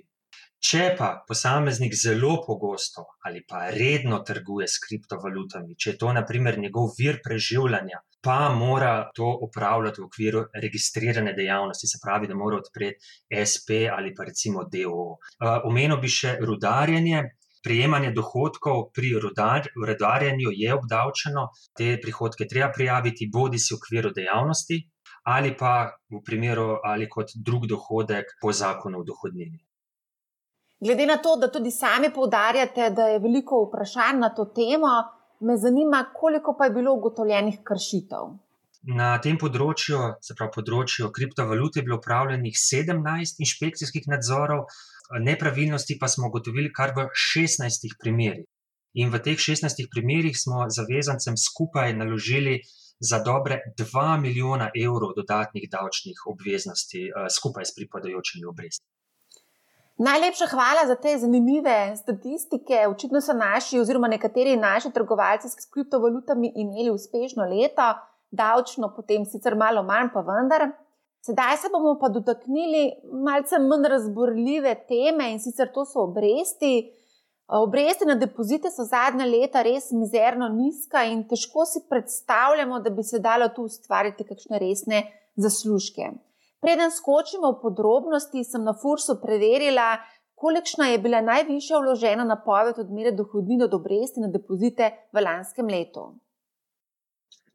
Če pa posameznik zelo pogosto ali pa redno trguje s kriptovalutami, če je to naprimer njegov vir preživljanja, pa mora to upravljati v okviru registrirane dejavnosti, se pravi, da mora odpreti SP ali pa recimo DO. Omenil bi še rudarjenje. Prijemanje dohodkov pri rudarjenju je obdavčeno, te prihodke treba prijaviti, bodi si v okviru dejavnosti, ali pa v primeru ali kot drug dohodek po zakonu o dohodnini.
Glede na to, da tudi sami poudarjate, da je veliko vprašanj na to temo, me zanima, koliko pa je bilo ugotovljenih kršitev.
Na tem področju, se pravi področju kriptovalut, je bilo upravljenih 17 inšpekcijskih nadzorov, nepravilnosti pa smo ugotovili kar v 16 primerih. In v teh 16 primerih smo zavezancem skupaj naložili za dobre 2 milijona evrov dodatnih davčnih obveznosti, eh, skupaj s pripadajočimi obrestmi.
Najlepša hvala za te zanimive statistike. Očitno so naši, oziroma nekateri naši trgovalci s kriptovalutami imeli uspešno leto, davčno, potem sicer malo manj, pa vendar. Sedaj se bomo pa dotaknili malce manj razborljive teme in sicer to so obresti. Obresti na depozite so zadnja leta res mizerno nizka in težko si predstavljamo, da bi se dalo tu ustvariti kakšne resne zaslužke. Preden skočimo v podrobnosti, sem na Fursu preverila, kolikšna je bila najvišja vložena napoved odmere dohodnine od obresti na depozite v lanskem letu.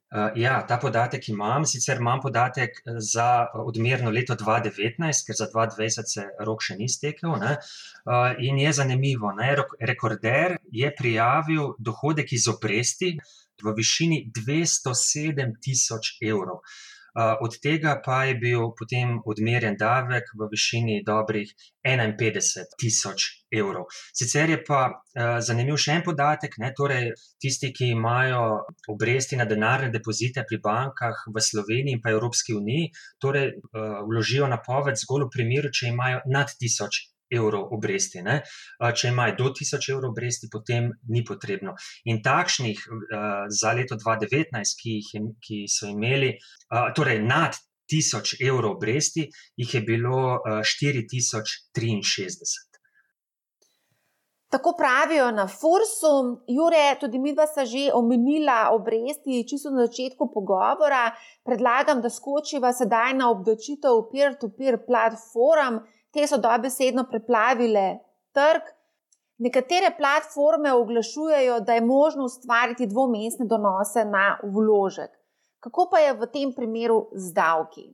Uh, ja, ta podatek imam, sicer imam podatek eh, za odmerno leto 2019, ker za 2020 se rok še ni stekel. Uh, in je zanimivo, ne? rekorder je prijavil dohodek iz obresti v višini 207 tisoč evrov. Uh, od tega pa je bil potem odmerjen davek v višini dobrih 51 tisoč evrov. Sicer je pa uh, zanimiv še en podatek, ne, torej tisti, ki imajo obresti na denarne depozite pri bankah v Sloveniji in pa Evropski uniji, torej uh, vložijo napoved zgolj v primeru, če imajo nad tisoč evrov obresti. Ne? Če imajo do 1000 evrov obresti, potem ni potrebno. In takšnih za leto 2019, ki, je, ki so imeli, torej nad 1000 evrov obresti, jih je bilo 4063.
Tako pravijo na Fursu, Jure, tudi mi dva sta že omenila obresti, čisto na začetku pogovora. Predlagam, da skočiva sedaj na obdočitev peer-to-peer platform te so dobesedno preplavile trg. Nekatere platforme oglašujejo, da je možno ustvariti dvomestne donose na vložek. Kako pa je v tem primeru z davki?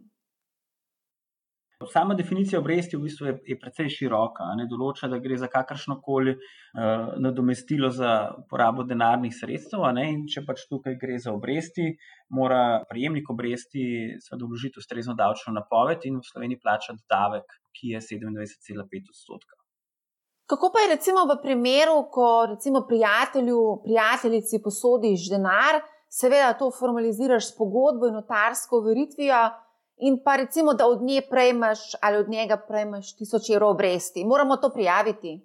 Sama definicija obresti v bistvu je, je precej široka. Ne določa, da gre za kakršno koli uh, nadomestilo za porabo denarnih sredstev. In če pač tukaj gre za obresti, mora prejemnik obresti vložiti ustrezno davčno napoved in v Sloveniji plačati davek, ki je 27,5 odstotka.
Kako pa je recimo v primeru, ko recimo prijatelju, prijateljici posodiš denar, seveda to formaliziraš s pogodbo in notarsko veritvijo in pa recimo, da od nje prejmeš ali od njega prejmeš tisoč evrov obresti. Moramo to prijaviti.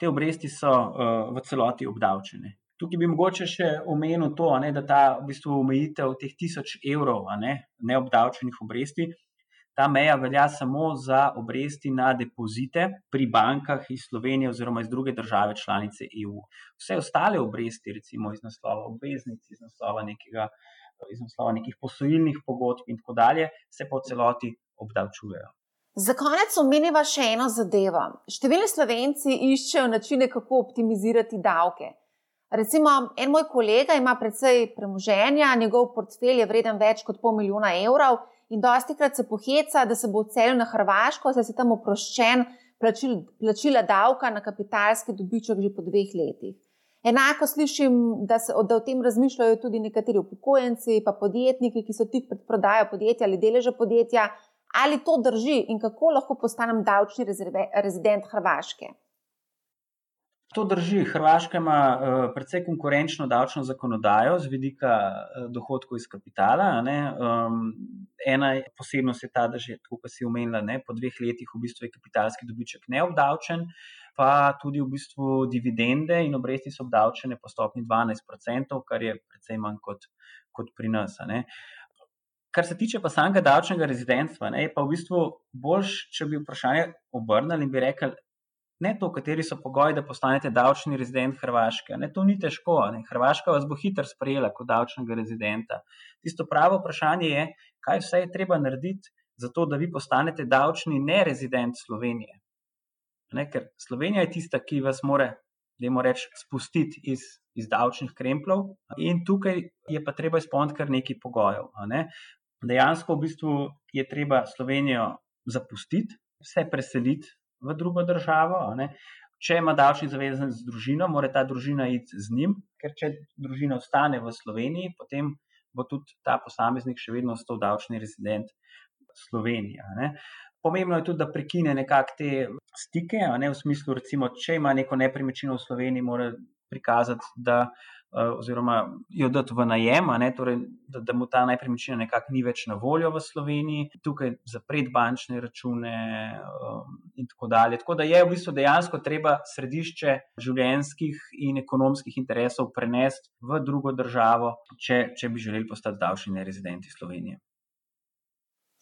Te obresti so uh, v celoti obdavčene. Tukaj bi mogoče še omenil to, ne, da ta v bistvu omejitev teh tisoč evrov ne, neobdavčenih obresti, ta meja velja samo za obresti na depozite pri bankah iz Slovenije oziroma iz druge države članice EU. Vse ostale obresti, recimo iz naslova obveznic, iz naslova nekega iz naslova nekih posojilnih pogodb in tako dalje, se po celoti obdavčujejo.
Za konec omeniva še eno zadevo. Številni slovenci iščejo načine, kako optimizirati davke. Recimo, en moj kolega ima precej premoženja, njegov portfelj je vreden več kot pol milijona evrov in dosti krat se poheca, da se bo odselil na Hrvaško, saj se tam oproščen, plačil, plačila davka na kapitalski dobiček že po dveh letih. Enako slišim, da, se, da o tem razmišljajo tudi nekateri upokojenci, pa podjetniki, ki so tik pred prodajo podjetja ali deleža podjetja. Ali to drži in kako lahko postanem davčni rezident Hrvaške?
To drži. Hrvaška ima uh, precej konkurenčno davčno zakonodajo z vidika uh, dohodkov iz kapitala. Um, ena posebnost je ta, da že, kot si omenila, ne, po dveh letih v bistvu je kapitalski dobiček neobdavčen, pa tudi v bistvu dividende in obresti so obdavčene po stopni 12%, kar je precej manj kot, kot pri nas. Kar se tiče pa samega davčnega rezidentstva, ne, je pa v bistvu bolj, če bi vprašanje obrnili in bi rekli, ne to, kateri so pogoji, da postanete davčni rezident Hrvaške. Ne, to ni težko. Ne. Hrvaška vas bo hitro sprejela kot davčnega rezidenta. Tisto pravo vprašanje je, kaj vse je treba narediti, zato da vi postanete davčni nerezident Slovenije. Ne, ker Slovenija je tista, ki vas more, da moramo reči, spustiti iz, iz davčnih kremplov, in tukaj je pa treba izpolniti kar nekaj pogojev. Ne. Dejansko v bistvu je treba Slovenijo zapustiti, vse preseliti v drugo državo. Če ima davčni zavezanec z družino, mora ta družina iti z njim, ker če družina ostane v Sloveniji, potem bo tudi ta posameznik še vedno ostal davčni rezident Slovenije. Pomembno je tudi, da prekine nekako te stike, ne, v smislu, recimo, če ima neko nepremičnino v Sloveniji, mora prikazati, da Eh, oziroma jo dati v najem, torej, da, da mu ta nepremičnina nekako ni več na voljo v Sloveniji, tukaj zapreti bančne račune um, in tako dalje. Tako da je v bistvu dejansko treba središče življenjskih in ekonomskih interesov prenesti v drugo državo, če, če bi želeli postati davčni nerezidenti Slovenije.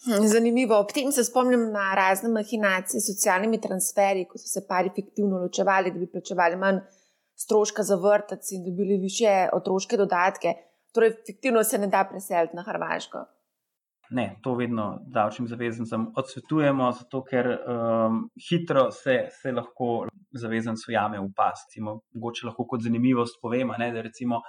Hm, zanimivo. Ob tem se spomnim na razne mahinacije s socialnimi transferji, ko so se pari fiktivno ločevali, da bi plačevali manj stroška za vrtec in dobili više otroške dodatke. Torej, fiktivno se ne da preseliti na Hrvaško.
Ne, to vedno davčnim zavezancem odsvetujemo, zato ker um, hitro se, se lahko zavezanec ujame v past. Mogoče lahko kot zanimivost povemo, da recimo,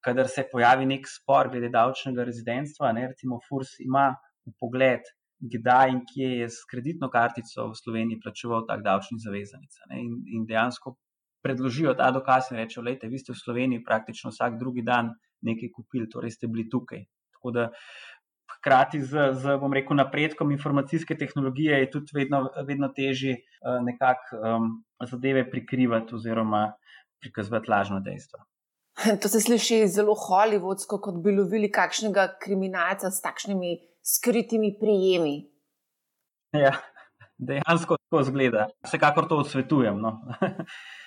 kadar se pojavi nek spor glede davčnega rezidentstva, ne, recimo FURS ima pogled, kdaj in kje je s kreditno kartico v Sloveniji plačeval tak davčni zavezanec. In, in dejansko predložijo ta dokaz in rečejo: Lejte, vi ste v Sloveniji praktično vsak drugi dan nekaj kupili, torej ste bili tukaj. Tako da, hkrati z, z bom rekel, napredkom informacijske tehnologije je tudi vedno, vedno težje uh, nekako um, zadeve prikrivati oziroma prikazovati lažno dejstvo.
To se sliši zelo holivudsko, kot bi lovili kakšnega kriminalca s takšnimi skritimi prijemi.
Ja, dejansko tako zgleda. Vsekakor to odsvetujem. No.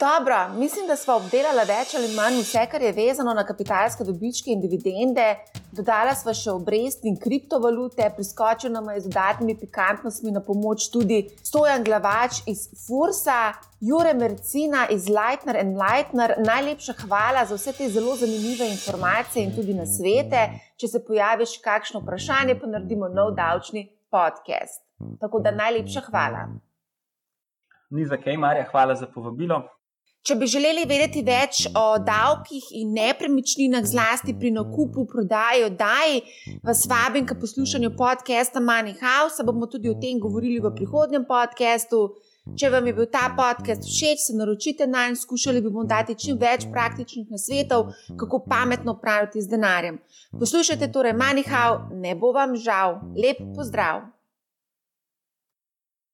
Dobro, mislim, da smo obdelali več ali manj vse, kar je vezano na kapitalske dobičke in dividende. Dodala smo še obresti in kriptovalute, priskočil nam je z dodatnimi pikantnostmi na pomoč tudi Stojan Glavač iz Fursa, Jure Mercina iz Lightner and Lightner. Najlepša hvala za vse te zelo zanimive informacije in tudi na svete. Če se pojavi še kakšno vprašanje, pa naredimo nov davčni podcast. Tako da najlepša hvala.
Ni za kaj, Marja, hvala za povabilo.
Če bi želeli vedeti več o davkih in nepremičninah, zlasti pri nakupu, prodaji, oddaji, vas vabim k poslušanju podcasta Money House. Bomo tudi o tem govorili v prihodnjem podkastu. Če vam je bil ta podcast všeč, se naročite na njega, skušali bomo dati čim več praktičnih nasvetov, kako pametno upravljati z denarjem. Poslušajte torej Money House, ne bo vam žal. Lep pozdrav!